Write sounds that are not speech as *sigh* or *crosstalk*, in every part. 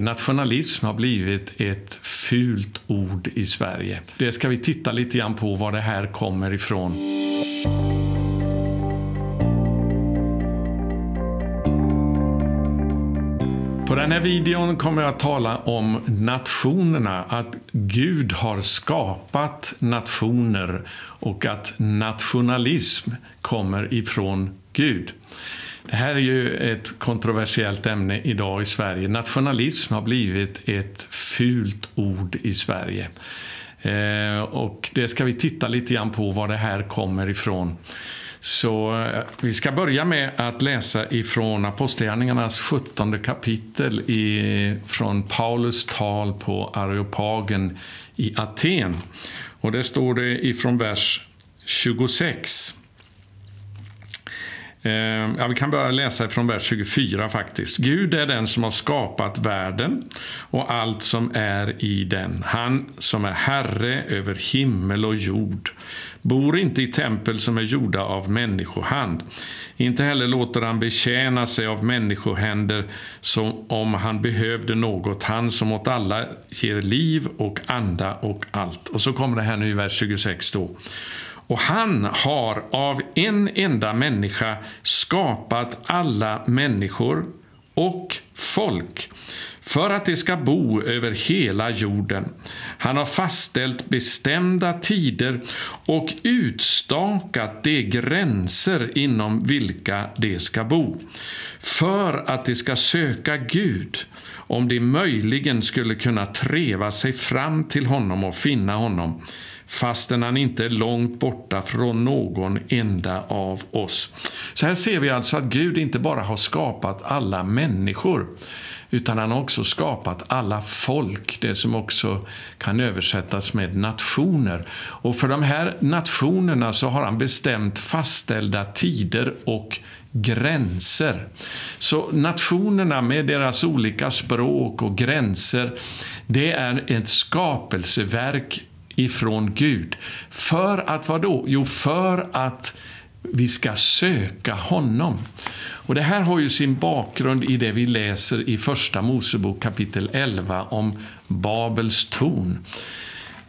Nationalism har blivit ett fult ord i Sverige. Det ska vi titta lite grann på var det här kommer ifrån. På den här videon kommer jag att tala om nationerna, att Gud har skapat nationer och att nationalism kommer ifrån Gud. Det här är ju ett kontroversiellt ämne idag i Sverige. Nationalism har blivit ett fult ord i Sverige. Eh, och det ska vi titta lite grann på var det här kommer ifrån. Så eh, vi ska börja med att läsa ifrån Apostlagärningarnas 17 kapitel i, från Paulus tal på Areopagen i Aten. Och det står det ifrån vers 26. Eh, ja, vi kan börja läsa från vers 24 faktiskt. Gud är den som har skapat världen och allt som är i den. Han som är Herre över himmel och jord. Bor inte i tempel som är gjorda av människohand. Inte heller låter han betjäna sig av människohänder som om han behövde något. Han som åt alla ger liv och anda och allt. Och så kommer det här nu i vers 26 då. Och han har av en enda människa skapat alla människor och folk för att de ska bo över hela jorden. Han har fastställt bestämda tider och utstakat de gränser inom vilka de ska bo för att de ska söka Gud om de möjligen skulle kunna treva sig fram till honom och finna honom fastän han inte är långt borta från någon enda av oss. Så här ser vi alltså att Gud inte bara har skapat alla människor utan han har också skapat alla folk, det som också kan översättas med nationer. Och för de här nationerna så har han bestämt fastställda tider och gränser. Så nationerna med deras olika språk och gränser, det är ett skapelseverk ifrån Gud. För att vad då? Jo, för att vi ska söka honom. Och Det här har ju sin bakgrund i det vi läser i Första Mosebok kapitel 11 om Babels torn.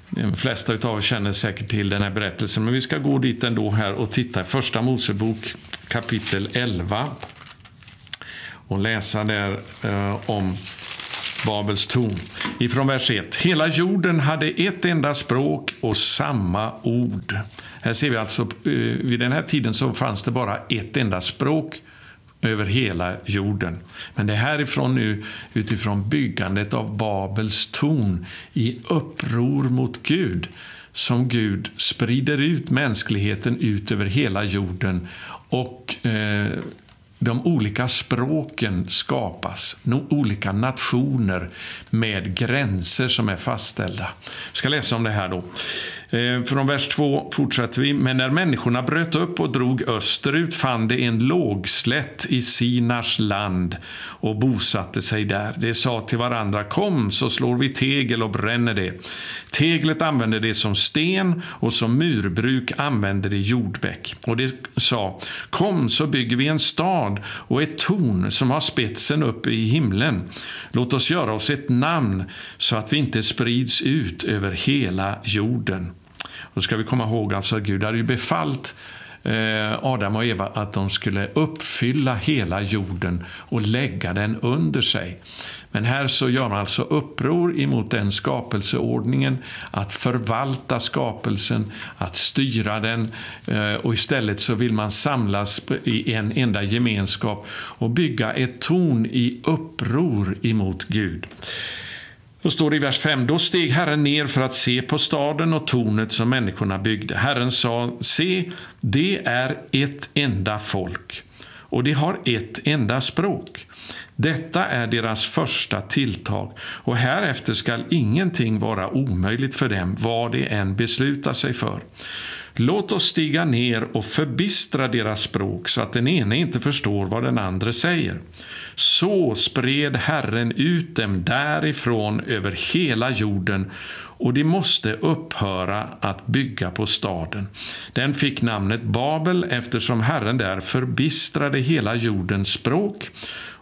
De flesta av er känner säkert till den här berättelsen, men vi ska gå dit ändå här och titta i Första Mosebok kapitel 11 och läsa där eh, om Babels torn. Ifrån vers 1. Hela jorden hade ett enda språk och samma ord. Här ser vi alltså, eh, vid den här tiden så fanns det bara ett enda språk över hela jorden. Men det är härifrån nu, utifrån byggandet av Babels torn i uppror mot Gud, som Gud sprider ut mänskligheten ut över hela jorden och eh, de olika språken skapas, olika nationer med gränser som är fastställda. Jag ska läsa om det här då. Eh, från vers 2 fortsätter vi. Men när människorna bröt upp och drog österut fann de en lågslätt i Sinars land och bosatte sig där. De sa till varandra, kom så slår vi tegel och bränner det. Teglet använde de som sten och som murbruk använde de jordbäck. Och de sa, kom så bygger vi en stad och ett torn som har spetsen uppe i himlen. Låt oss göra oss ett namn så att vi inte sprids ut över hela jorden. Då ska vi komma ihåg alltså att Gud hade ju befallt eh, Adam och Eva att de skulle uppfylla hela jorden och lägga den under sig. Men här så gör man alltså uppror emot den skapelseordningen, att förvalta skapelsen, att styra den eh, och istället så vill man samlas i en enda gemenskap och bygga ett torn i uppror emot Gud. Då står det i vers 5. Då steg Herren ner för att se på staden och tornet som människorna byggde. Herren sa, se, det är ett enda folk och de har ett enda språk. Detta är deras första tilltag och härefter skall ingenting vara omöjligt för dem, vad de än beslutar sig för. Låt oss stiga ner och förbistra deras språk så att den ene inte förstår vad den andra säger. Så spred Herren ut dem därifrån över hela jorden och de måste upphöra att bygga på staden. Den fick namnet Babel eftersom Herren där förbistrade hela jordens språk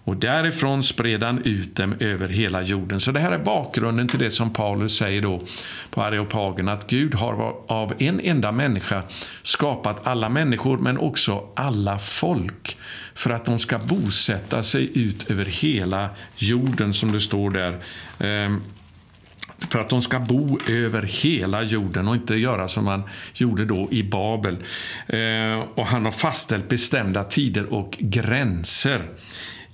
och därifrån spred han ut dem över hela jorden. Så det här är bakgrunden till det som Paulus säger då på Areopagen, att Gud har av en enda människa skapat alla människor, men också alla folk, för att de ska bosätta sig ut över hela jorden, som det står där. Ehm, för att de ska bo över hela jorden och inte göra som man gjorde då i Babel. Eh, och han har fastställt bestämda tider och gränser.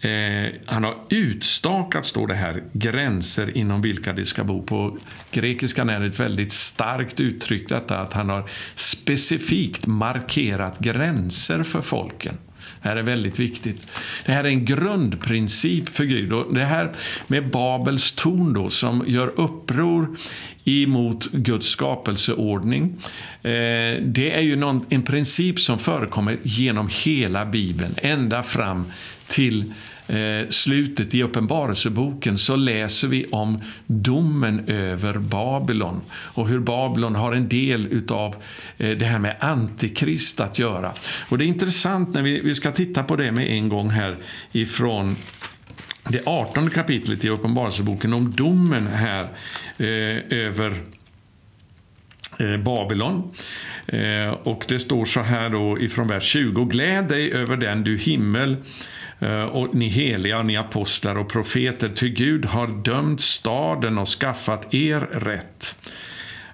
Eh, han har utstakat, står det här, gränser inom vilka de ska bo. På grekiskan är det ett väldigt starkt uttryck detta att han har specifikt markerat gränser för folken. Det här är väldigt viktigt. Det här är en grundprincip för Gud. Och det här med Babels torn då, som gör uppror emot Guds skapelseordning. Eh, det är ju någon, en princip som förekommer genom hela Bibeln, ända fram till eh, slutet i Uppenbarelseboken så läser vi om domen över Babylon och hur Babylon har en del av eh, det här med antikrist att göra. Och Det är intressant när vi, vi ska titta på det med en gång här ifrån det 18 kapitlet i Uppenbarelseboken om domen här eh, över eh, Babylon. Eh, och det står så här då ifrån vers 20. Gläd dig över den du himmel Eh, och ni heliga, ni apostlar och profeter, ty Gud har dömt staden och skaffat er rätt.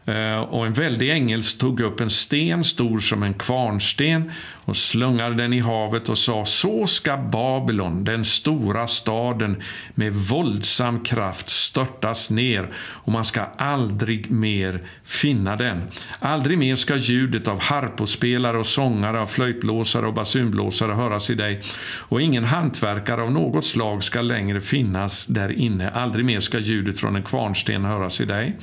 Eh, och en väldig ängel tog upp en sten stor som en kvarnsten och slungade den i havet och sa så ska Babylon, den stora staden med våldsam kraft störtas ner och man ska aldrig mer finna den. Aldrig mer ska ljudet av harpospelare och sångare, av flöjtblåsare och basunblåsare höras i dig och ingen hantverkare av något slag ska längre finnas där inne. Aldrig mer ska ljudet från en kvarnsten höras i dig.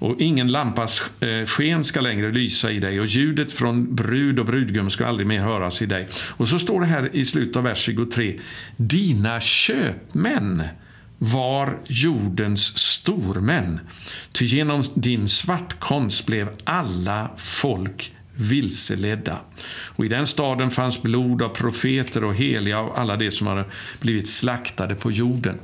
Och ingen lampas eh, sken ska längre lysa i dig och ljudet från brud och brudgum ska aldrig mer höras i dig. Och så står det här i slutet av vers 23. Dina köpmän var jordens stormän. Ty genom din svartkonst blev alla folk vilseledda. Och I den staden fanns blod av profeter och heliga av alla de som hade blivit slaktade på jorden.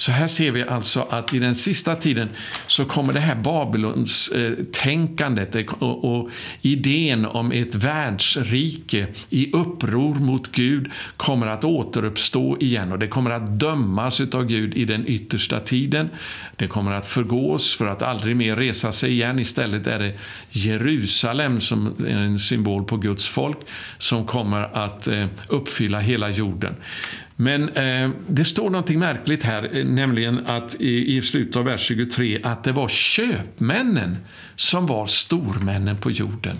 Så här ser vi alltså att i den sista tiden så kommer det här Babylons eh, tänkandet och, idén om ett världsrike i uppror mot Gud kommer att återuppstå igen och det kommer att dömas av Gud i den yttersta tiden. Det kommer att förgås för att aldrig mer resa sig igen. Istället är det Jerusalem som är en symbol på Guds folk som kommer att eh, uppfylla hela jorden. Men eh, det står någonting märkligt här, eh, nämligen att i, i slutet av vers 23 att det var köpmännen som var stormännen på jorden.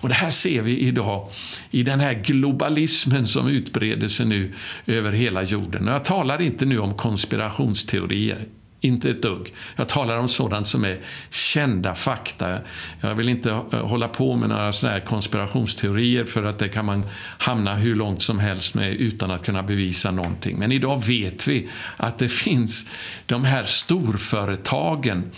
Och Det här ser vi idag i den här globalismen som utbreder sig nu över hela jorden. Och jag talar inte nu om konspirationsteorier. Inte ett dugg. Jag talar om sådant som är kända fakta. Jag vill inte eh, hålla på med några såna här konspirationsteorier för att det kan man hamna hur långt som helst med utan att kunna bevisa någonting. Men idag vet vi att det finns de här storföretagen,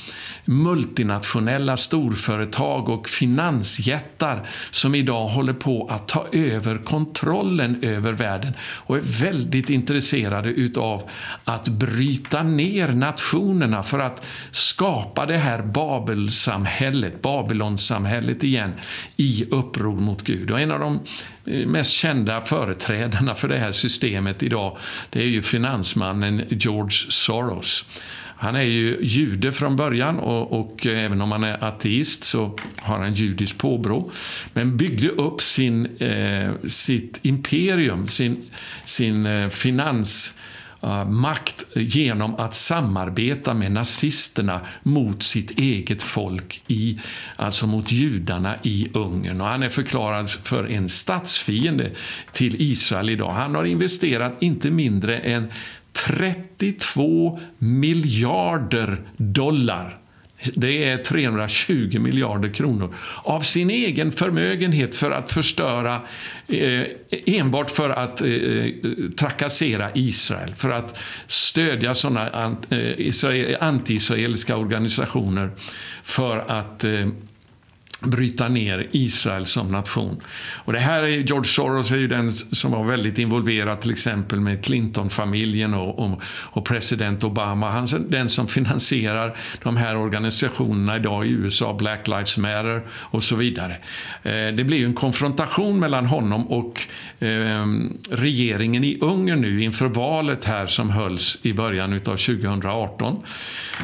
multinationella storföretag och finansjättar som idag håller på att ta över kontrollen över världen och är väldigt intresserade utav att bryta ner nationer nationerna för att skapa det här Babelsamhället, Babylonsamhället igen i uppror mot Gud. Och en av de eh, mest kända företrädarna för det här systemet idag det är ju finansmannen George Soros. Han är ju jude från början och, och, även om han är ateist så har han judiskt påbrå. Men byggde upp sin, eh, sitt imperium, sin, sin eh, finans Eh, Eh, makt genom att samarbeta med nazisterna mot sitt eget folk, i, alltså mot judarna i Ungern. Och han är förklarad för en statsfiende till Israel idag. Han har investerat inte mindre än 32 miljarder dollar det är 320 miljarder kronor av sin egen förmögenhet för att förstöra, eh, enbart för att eh, eh trakassera Israel, för att stödja såna antiisraeliska eh, anti-israeliska organisationer för att eh, bryta ner Israel som nation. Och det här är George Soros är ju den som var väldigt involverad till exempel med Clinton-familjen och, och, och, president Obama. Han är den som finansierar de här organisationerna idag i USA, Black Lives Matter och så vidare. Eh, det blir ju en konfrontation mellan honom och eh, regeringen i Ungern nu inför valet här som hölls i början av 2018.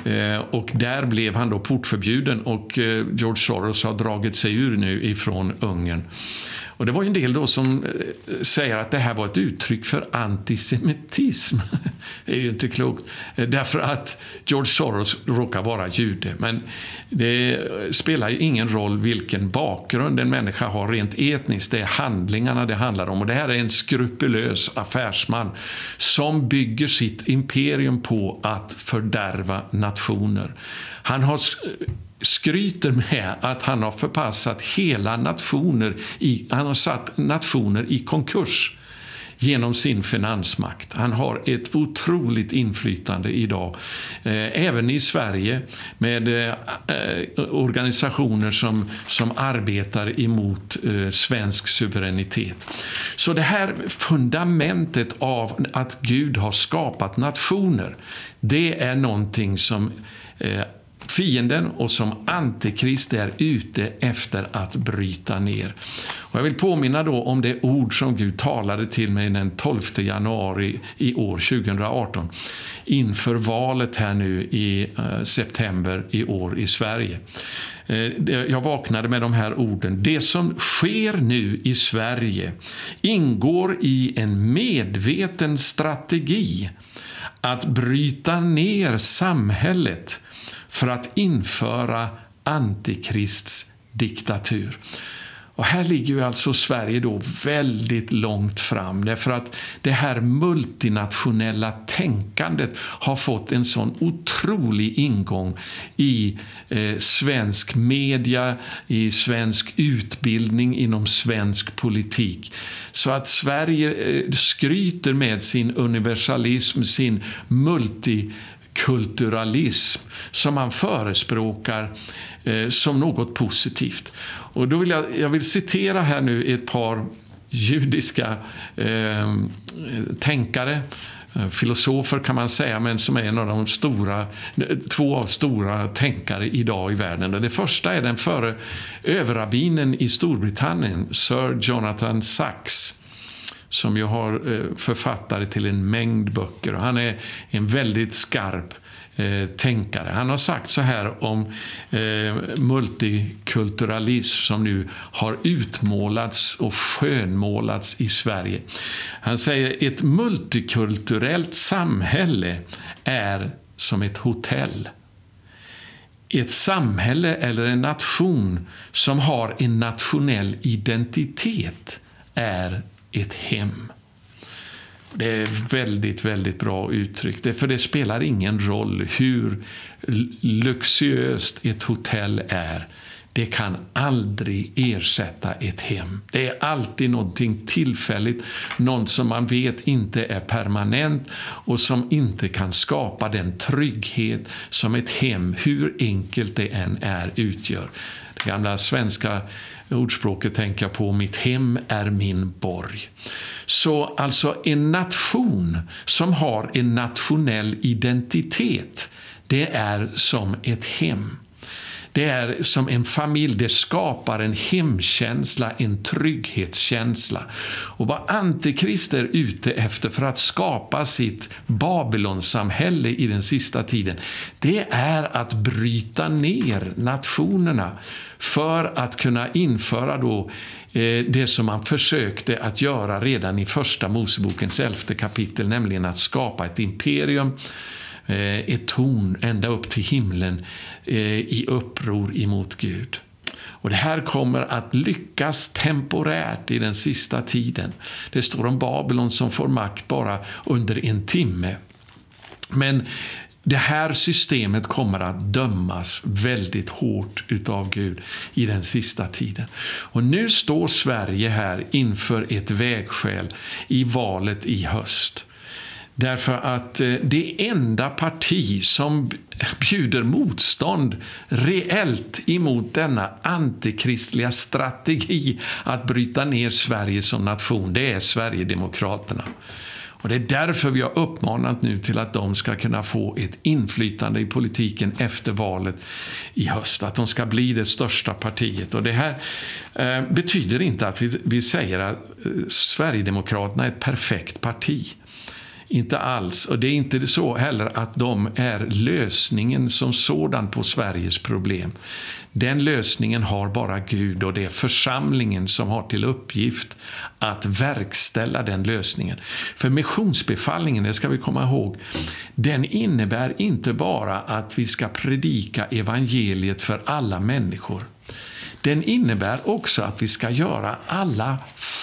Eh, och där blev han då portförbjuden och eh, George Soros har dragit sig ur nu ifrån Ungern. Och det var en del då som eh, säger att det här var ett uttryck för antisemitism. *laughs* Det är ju inte klokt, eh, därför att George Soros råkar vara jude. Men det spelar ju ingen roll vilken bakgrund en människa har rent etniskt. Det är handlingarna det handlar om. Och det här är en skrupulös affärsman som bygger sitt imperium på att fördärva nationer. Han har skryter med att han har förpassat hela nationer, i, han har satt nationer i konkurs genom sin finansmakt. Han har ett otroligt inflytande idag, eh, även i Sverige med eh, eh, organisationer som, som arbetar emot svensk suveränitet. Så det här fundamentet av att Gud har skapat nationer, det är någonting som fienden och som antikrist är ute efter att bryta ner. Och jag vill påminna då om det ord som Gud talade till mig den 12 januari i år, 2018 inför valet här nu i eh, september i år i Sverige. Eh, jag vaknade med de här orden. Det som sker nu i Sverige ingår i en medveten strategi att bryta ner samhället för att införa Antikrists diktatur. Och här ligger ju alltså Sverige då väldigt långt fram därför att det här multinationella tänkandet har fått en sån otrolig ingång i eh, svensk media, i svensk utbildning, inom svensk politik. Så att Sverige eh, skryter med sin universalism, sin multi kulturalism som man förespråkar eh, som något positivt. Och då vill jag, jag vill citera här nu ett par judiska eh, tänkare eh, filosofer kan man säga, men som är en av de stora, två stora tänkare idag i världen. Det första är den före överrabbinen i Storbritannien, Sir Jonathan Sachs som ju har eh, författare till en mängd böcker. Han är en väldigt skarp eh, tänkare. Han har sagt så här om eh, multikulturalism som nu har utmålats och skönmålats i Sverige. Han säger ett multikulturellt samhälle är som ett hotell. Ett samhälle eller en nation som har en nationell identitet är ett hem. Det är väldigt, väldigt bra uttryck. För det spelar ingen roll hur luxuöst ett hotell är. Det kan aldrig ersätta ett hem. Det är alltid någonting tillfälligt, något som man vet inte är permanent och som inte kan skapa den trygghet som ett hem, hur enkelt det än är, utgör. Det gamla svenska ordspråket tänker jag på, mitt hem är min borg. Så alltså en nation som har en nationell identitet, det är som ett hem. Det är som en familj, det skapar en hemkänsla, en trygghetskänsla. Och vad Antikrist är ute efter för att skapa sitt Babylonsamhälle i den sista tiden, det är att bryta ner nationerna för att kunna införa då eh, det som man försökte att göra redan i första Mosebokens elfte kapitel, nämligen att skapa ett imperium Eh, ett torn ända upp till himlen eh, i uppror emot Gud. Och Det här kommer att lyckas temporärt i den sista tiden. Det står om Babylon som får makt bara under en timme. Men det här systemet kommer att dömas väldigt hårt utav Gud i den sista tiden. Och nu står Sverige här inför ett vägskäl i valet i höst. Därför att eh, det enda parti som *laughs* bjuder motstånd reellt emot denna antikristliga strategi att bryta ner Sverige som nation, det är Sverigedemokraterna. Och Det är därför vi har uppmanat nu till att de ska kunna få ett inflytande i politiken efter valet i höst. Att de ska bli det största partiet. Och Det här eh, betyder inte att vi, vi säger att eh, Sverigedemokraterna är ett perfekt parti. Inte alls. Och det är inte så heller att de är lösningen som sådan på Sveriges problem. Den lösningen har bara Gud och det är församlingen som har till uppgift att verkställa den lösningen. För missionsbefallningen, det ska vi komma ihåg, den innebär inte bara att vi ska predika evangeliet för alla människor. Den innebär också att vi ska göra alla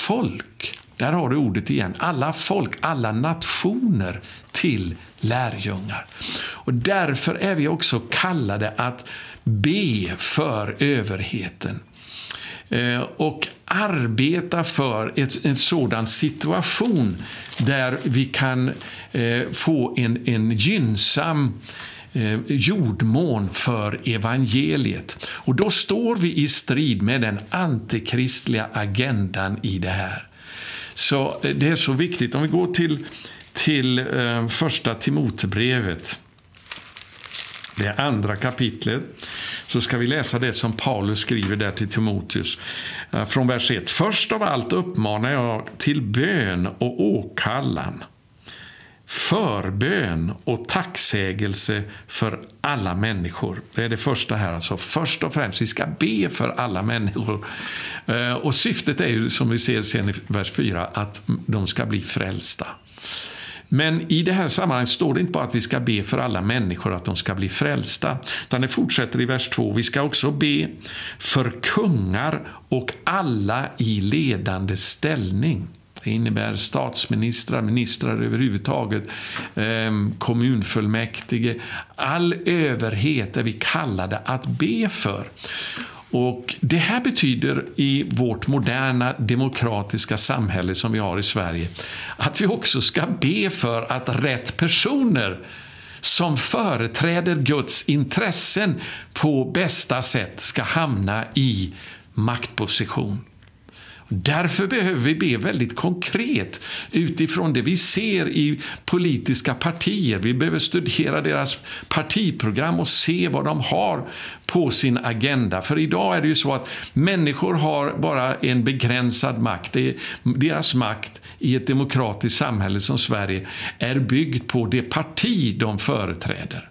folk där har du ordet igen. Alla folk, alla nationer till lärjungar. Och därför är vi också kallade att be för överheten eh, och arbeta för ett, en sådan situation där vi kan eh, få en, en gynnsam eh, jordmån för evangeliet. Och då står vi i strid med den antikristliga agendan i det här. Så eh, det är så viktigt. Om vi går till, till eh, första Timotebrevet, det andra kapitlet, så ska vi läsa det som Paulus skriver där till Timoteus eh, från vers 1. Först av allt uppmanar jag till bön och åkallan förbön och tacksägelse för alla människor. Det är det första här. Alltså först och främst, vi ska be för alla människor. Eh, och syftet är ju, som vi ser sen i vers 4, att de ska bli frälsta. Men i det här sammanhanget står det inte bara att vi ska be för alla människor att de ska bli frälsta, utan det fortsätter i vers 2. Vi ska också be för kungar och alla i ledande ställning. Det innebär statsministrar, ministrar överhuvudtaget, ehm, kommunfullmäktige. All överhet är vi kallade att be för. Och Det här betyder i vårt moderna demokratiska samhälle som vi har i Sverige att vi också ska be för att rätt personer som företräder Guds intressen på bästa sätt ska hamna i maktposition. Därför behöver vi be väldigt konkret utifrån det vi ser i politiska partier. Vi behöver studera deras partiprogram och se vad de har på sin agenda. För idag är det ju så att människor har bara en begränsad makt. deras makt i ett demokratiskt samhälle som Sverige är byggd på det parti de företräder.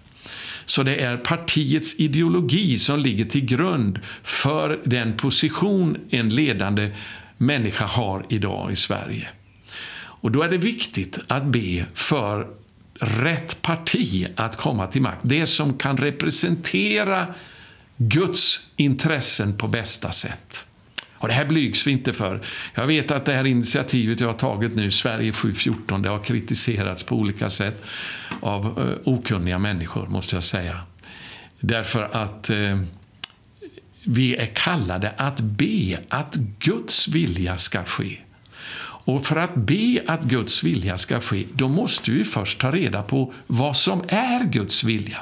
Så det är partiets ideologi som ligger till grund för den position en ledande människa har idag i Sverige. Och Då är det viktigt att be för rätt parti att komma till makt. Det som kan representera Guds intressen på bästa sätt. Och Det här blygs vi inte för. Jag vet att det här initiativet jag har tagit nu, Sverige 714, det har kritiserats på olika sätt av eh, okunniga människor, måste jag säga. Därför att eh, vi är kallade att be att Guds vilja ska ske. Och för att be att Guds vilja ska ske, då måste vi först ta reda på vad som är Guds vilja.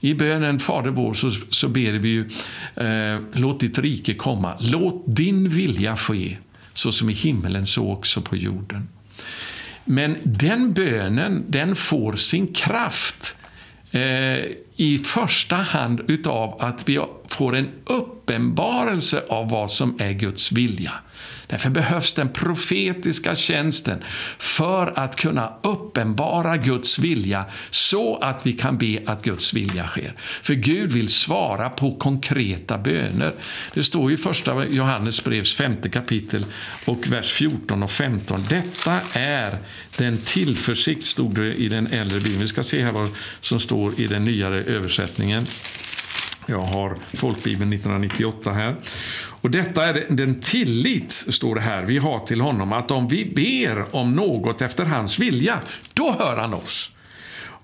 I bönen Fader vår så, så ber vi ju eh, låt ditt rike komma, låt din vilja ske, så som i himmelen så också på jorden. Men den bönen den får sin kraft Eh, i första hand utav att vi får en uppenbarelse av vad som är Guds vilja. Därför behövs den profetiska tjänsten för att kunna uppenbara Guds vilja så att vi kan be att Guds vilja sker. För Gud vill svara på konkreta böner. Det står i första Johannes brevs femte kapitel och vers 14 och 15. Detta är den tillförsikt, stod det i den äldre bibeln. Vi ska se här vad som står i den nyare översättningen. Jag har folkbibeln 1998 här. Och detta är den tillit, står det här, vi har till honom, att om vi ber om något efter hans vilja, då hör han oss.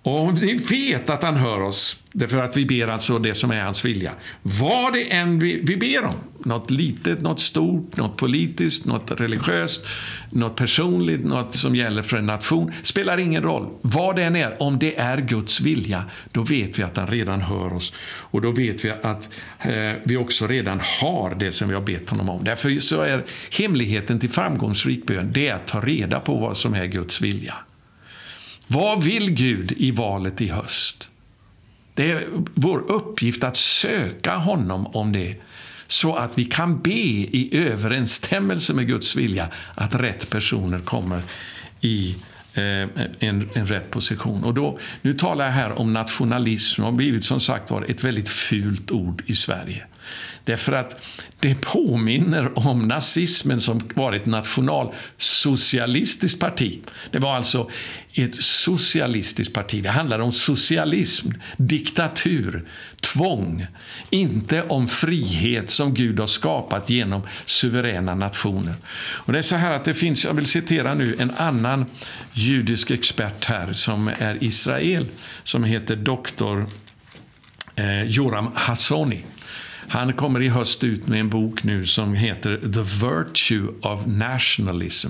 Och vi vet att han hör oss, därför att vi ber alltså det som är hans vilja. Vad det än vi, vi ber om, något litet, något stort, något politiskt, något religiöst, något personligt, något som gäller för en nation, spelar ingen roll. Vad det än är, om det är Guds vilja, då vet vi att han redan hör oss. Och då vet vi att eh, vi också redan har det som vi har bett honom om. Därför så är hemligheten till framgångsrik bön, det är att ta reda på vad som är Guds vilja. Vad vill Gud i valet i höst? Det är vår uppgift att söka honom om det så att vi kan be i överensstämmelse med Guds vilja att rätt personer kommer i eh, en, en rätt position. Och då, nu talar jag här om nationalism. Det har blivit som sagt var ett väldigt fult ord i Sverige. Därför att det påminner om nazismen som var ett nationalsocialistiskt parti. Det var alltså ett socialistiskt parti. Det handlade om socialism, diktatur, tvång. Inte om frihet som Gud har skapat genom suveräna nationer. Och det är så här att det finns, jag vill citera nu en annan judisk expert här som är Israel, som heter doktor eh, Joram Hassoni. Han kommer i höst ut med en bok nu som heter The Virtue of Nationalism.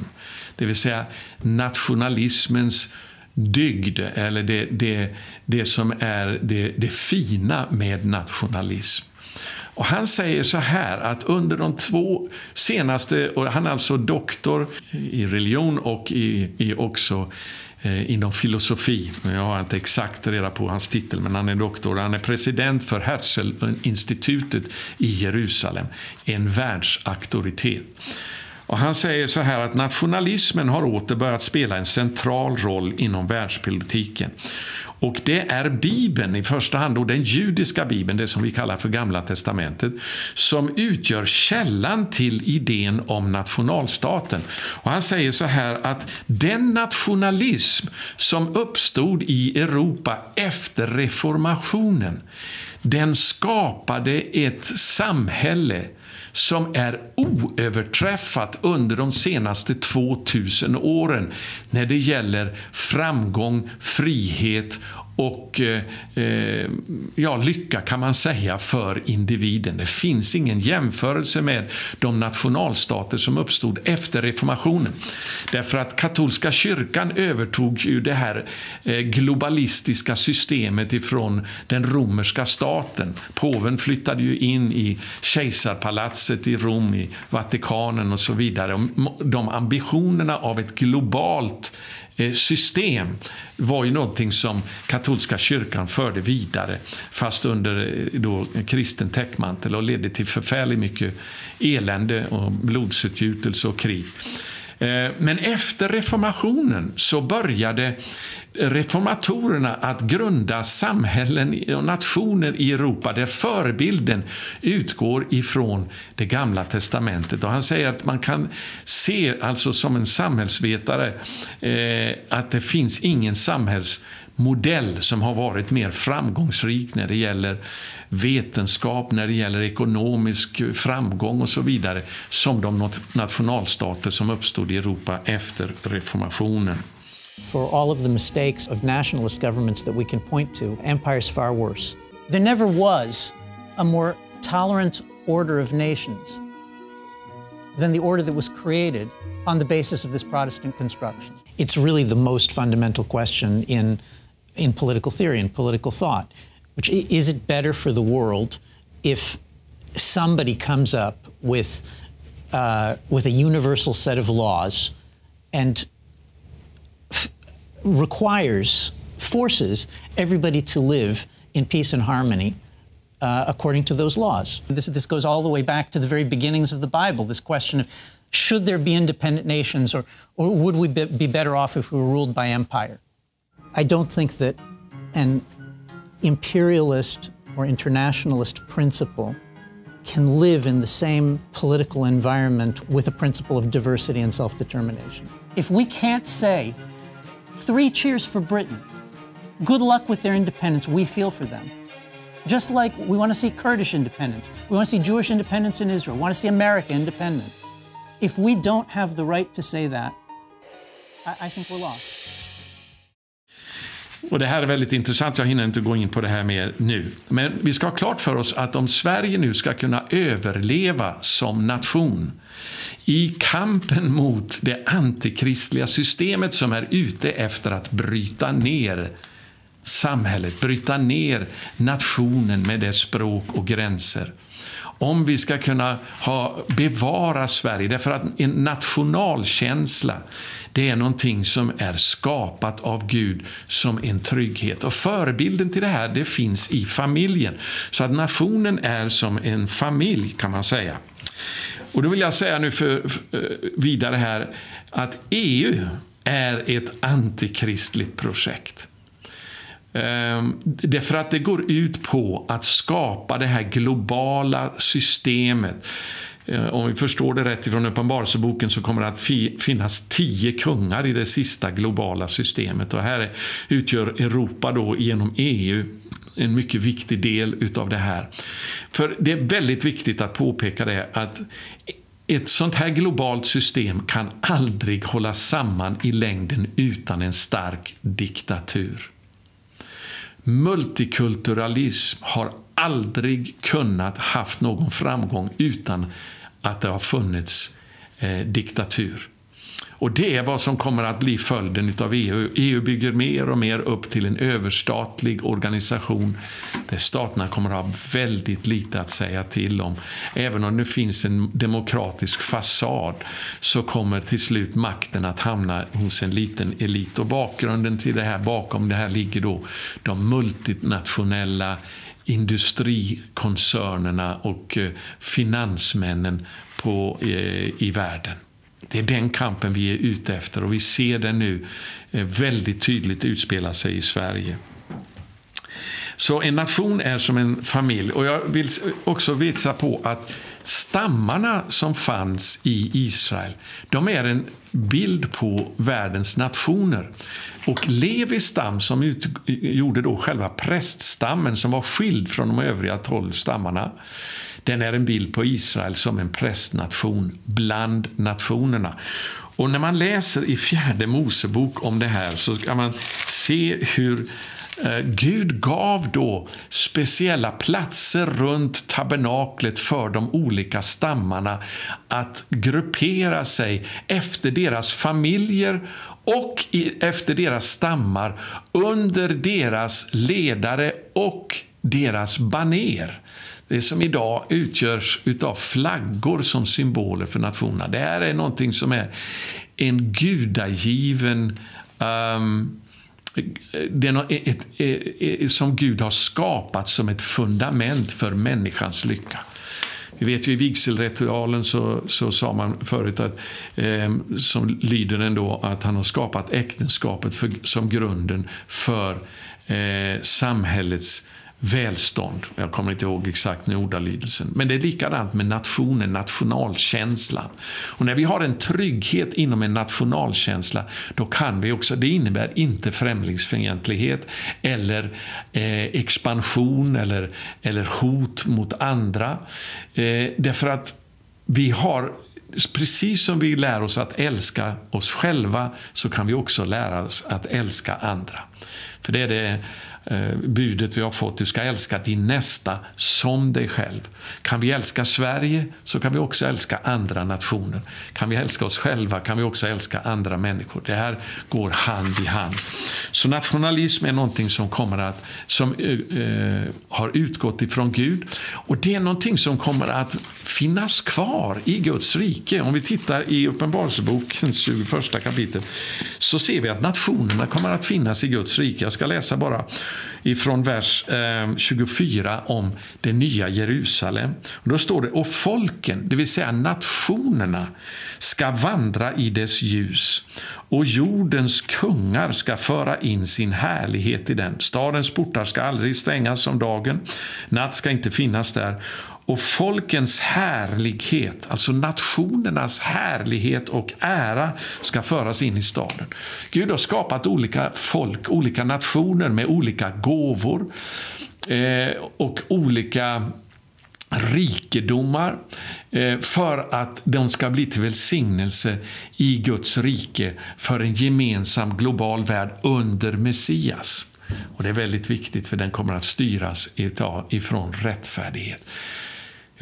Det vill säga nationalismens dygd, eller det, det, det som är det, det fina med nationalism. Och han säger så här att under de två senaste, och han är alltså doktor i religion och i, i också Eh, inom filosofi. Jag har inte exakt reda på hans titel, men han är doktor. Han är president för Herzl-institutet i Jerusalem, en världsauktoritet. Och han säger så här att nationalismen har åter börjat spela en central roll inom världspolitiken. Och det är Bibeln i första hand, då den judiska Bibeln, det som vi kallar för Gamla testamentet, som utgör källan till idén om nationalstaten. Och han säger så här att den nationalism som uppstod i Europa efter reformationen, den skapade ett samhälle som är oöverträffat under de senaste 2000 åren när det gäller framgång, frihet och eh, eh, ja, lycka kan man säga för individen. Det finns ingen jämförelse med de nationalstater som uppstod efter reformationen. Därför att katolska kyrkan övertog ju det här eh, globalistiska systemet ifrån den romerska staten. Påven flyttade ju in i kejsarpalatset i Rom, i Vatikanen och så vidare. De ambitionerna av ett globalt Eh, system var ju någonting som katolska kyrkan förde vidare fast under eh, då kristen täckmantel och ledde till förfärligt mycket elände och blodsutgjutelse och krig. Eh, men efter reformationen så började reformatorerna att grunda samhällen och nationer i Europa där förebilden utgår ifrån det gamla testamentet. Och han säger att man kan se, alltså som en samhällsvetare, eh, att det finns ingen modell som har varit mer framgångsrik när det gäller vetenskap, när det gäller ekonomisk framgång och så vidare som de nationalstater som uppstod i Europa efter reformationen. For all of the mistakes of nationalist governments that we can point to, empire's far worse. There never was a more tolerant order of nations than the order that was created on the basis of this Protestant construction. It's really the most fundamental question in, in political theory and political thought, which is it better for the world if somebody comes up with, uh, with a universal set of laws and requires, forces everybody to live in peace and harmony uh, according to those laws. This, this goes all the way back to the very beginnings of the Bible, this question of should there be independent nations or, or would we be, be better off if we were ruled by empire? I don't think that an imperialist or internationalist principle can live in the same political environment with a principle of diversity and self determination. If we can't say Three cheers for Britain. Good luck with their independence. We feel for them. Just like we want to see Kurdish independence, we want to see Jewish independence in Israel, we want to see America independent. If we don't have the right to say that, I, I think we're lost. Och Det här är väldigt intressant, jag hinner inte gå in på det här mer nu. Men vi ska ha klart för oss att om Sverige nu ska kunna överleva som nation i kampen mot det antikristliga systemet som är ute efter att bryta ner samhället, bryta ner nationen med dess språk och gränser. Om vi ska kunna ha, bevara Sverige, därför att en nationalkänsla det är någonting som är skapat av Gud som en trygghet. Och Förebilden till det här det finns i familjen. Så att nationen är som en familj kan man säga. Och då vill jag säga nu för, för eh, vidare här att EU är ett antikristligt projekt. Ehm, därför att det går ut på att skapa det här globala systemet. Ehm, om vi förstår det rätt ifrån Uppenbarelseboken så kommer det att finnas tio kungar i det sista globala systemet. Och här utgör Europa då genom EU en mycket viktig del utav det här. För det är väldigt viktigt att påpeka det att ett sånt här globalt system kan aldrig hålla samman i längden utan en stark diktatur. Multikulturalism har aldrig kunnat haft någon framgång utan att det har funnits eh, diktatur. Och Det är vad som kommer att bli följden av EU. EU bygger mer och mer upp till en överstatlig organisation där staterna kommer att ha väldigt lite att säga till om. Även om det finns en demokratisk fasad så kommer till slut makten att hamna hos en liten elit. Och Bakgrunden till det här, bakom det här ligger då de multinationella industrikoncernerna och eh, finansmännen på, eh, i världen. Det är den kampen vi är ute efter och vi ser den nu eh, väldigt tydligt utspela sig i Sverige. Så en nation är som en familj. Och Jag vill också visa på att stammarna som fanns i Israel de är en bild på världens nationer. Och Levis stam, som utgjorde då själva präststammen som var skild från de övriga tolv stammarna den är en bild på Israel som en prästnation bland nationerna. Och när man läser i fjärde Mosebok om det här så kan man se hur eh, Gud gav då speciella platser runt tabernaklet för de olika stammarna att gruppera sig efter deras familjer och efter deras stammar under deras ledare och deras baner det som idag utgörs av flaggor som symboler för nationerna. Det här är någonting som är en gudagiven um, det är ett, ett, ett, som Gud har skapat som ett fundament för människans lycka. Vi vet ju i vigselritualen så, så sa man förut att, eh, som lyder den då, att han har skapat äktenskapet för, som grunden för eh, samhällets välstånd. Jag kommer inte ihåg exakt nu ordalydelsen. Men det är likadant med nationen, nationalkänslan. Och när vi har en trygghet inom en nationalkänsla, då kan vi också, det innebär inte främlingsfientlighet eller eh, expansion eller, eller hot mot andra. Eh, därför att vi har Precis som vi lär oss att älska oss själva så kan vi också lära oss att älska andra. För det är det Eh, budet vi har fått. Du ska älska din nästa som dig själv. Kan vi älska Sverige så kan vi också älska andra nationer. Kan vi älska oss själva kan vi också älska andra människor. Det här går hand i hand. Så nationalism är någonting som kommer att som eh, eh har utgått ifrån Gud och det är någonting som kommer att finnas kvar i Guds rike. Om vi tittar i Uppenbarelsebokens 21 kapitel så ser vi att nationerna kommer att finnas i Guds rike. Jag ska läsa bara ifrån vers eh, 24 om det nya Jerusalem. Och då står det, och folken, det vill säga nationerna, ska vandra i dess ljus och jordens kungar ska föra in sin härlighet i den. Stadens portar ska aldrig stängas om dagen, natt ska inte finnas där och folkens härlighet, alltså nationernas härlighet och ära ska föras in i staden. Gud har skapat olika folk, olika nationer med olika gåvor eh, och olika rikedomar eh, för att de ska bli till välsignelse i Guds rike för en gemensam global värld under Messias. Och Det är väldigt viktigt för den kommer att styras ifrån rättfärdighet.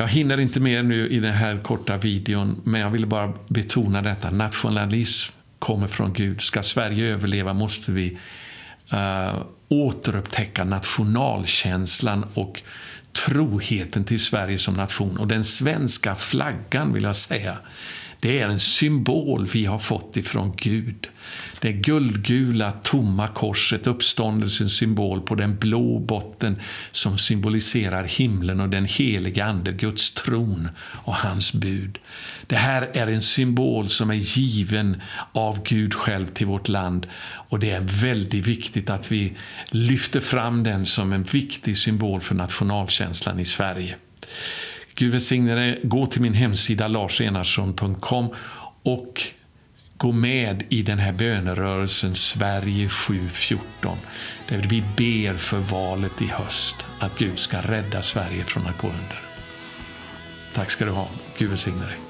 Jag hinner inte mer nu i den här korta videon, men jag vill bara betona detta. Nationalism kommer från Gud. Ska Sverige överleva måste vi uh, återupptäcka nationalkänslan och troheten till Sverige som nation. Och den svenska flaggan, vill jag säga, det är en symbol vi har fått ifrån Gud. Det guldgula tomma korset, uppståndelsens symbol på den blå botten som symboliserar himlen och den heliga Ande, Guds tron och hans bud. Det här är en symbol som är given av Gud själv till vårt land och det är väldigt viktigt att vi lyfter fram den som en viktig symbol för nationalkänslan i Sverige. Gud välsigne dig. Gå till min hemsida larsenarsson.com och gå med i den här bönerörelsen Sverige 714 där vi ber för valet i höst, att Gud ska rädda Sverige från att gå under. Tack ska du ha. Gud välsigne dig.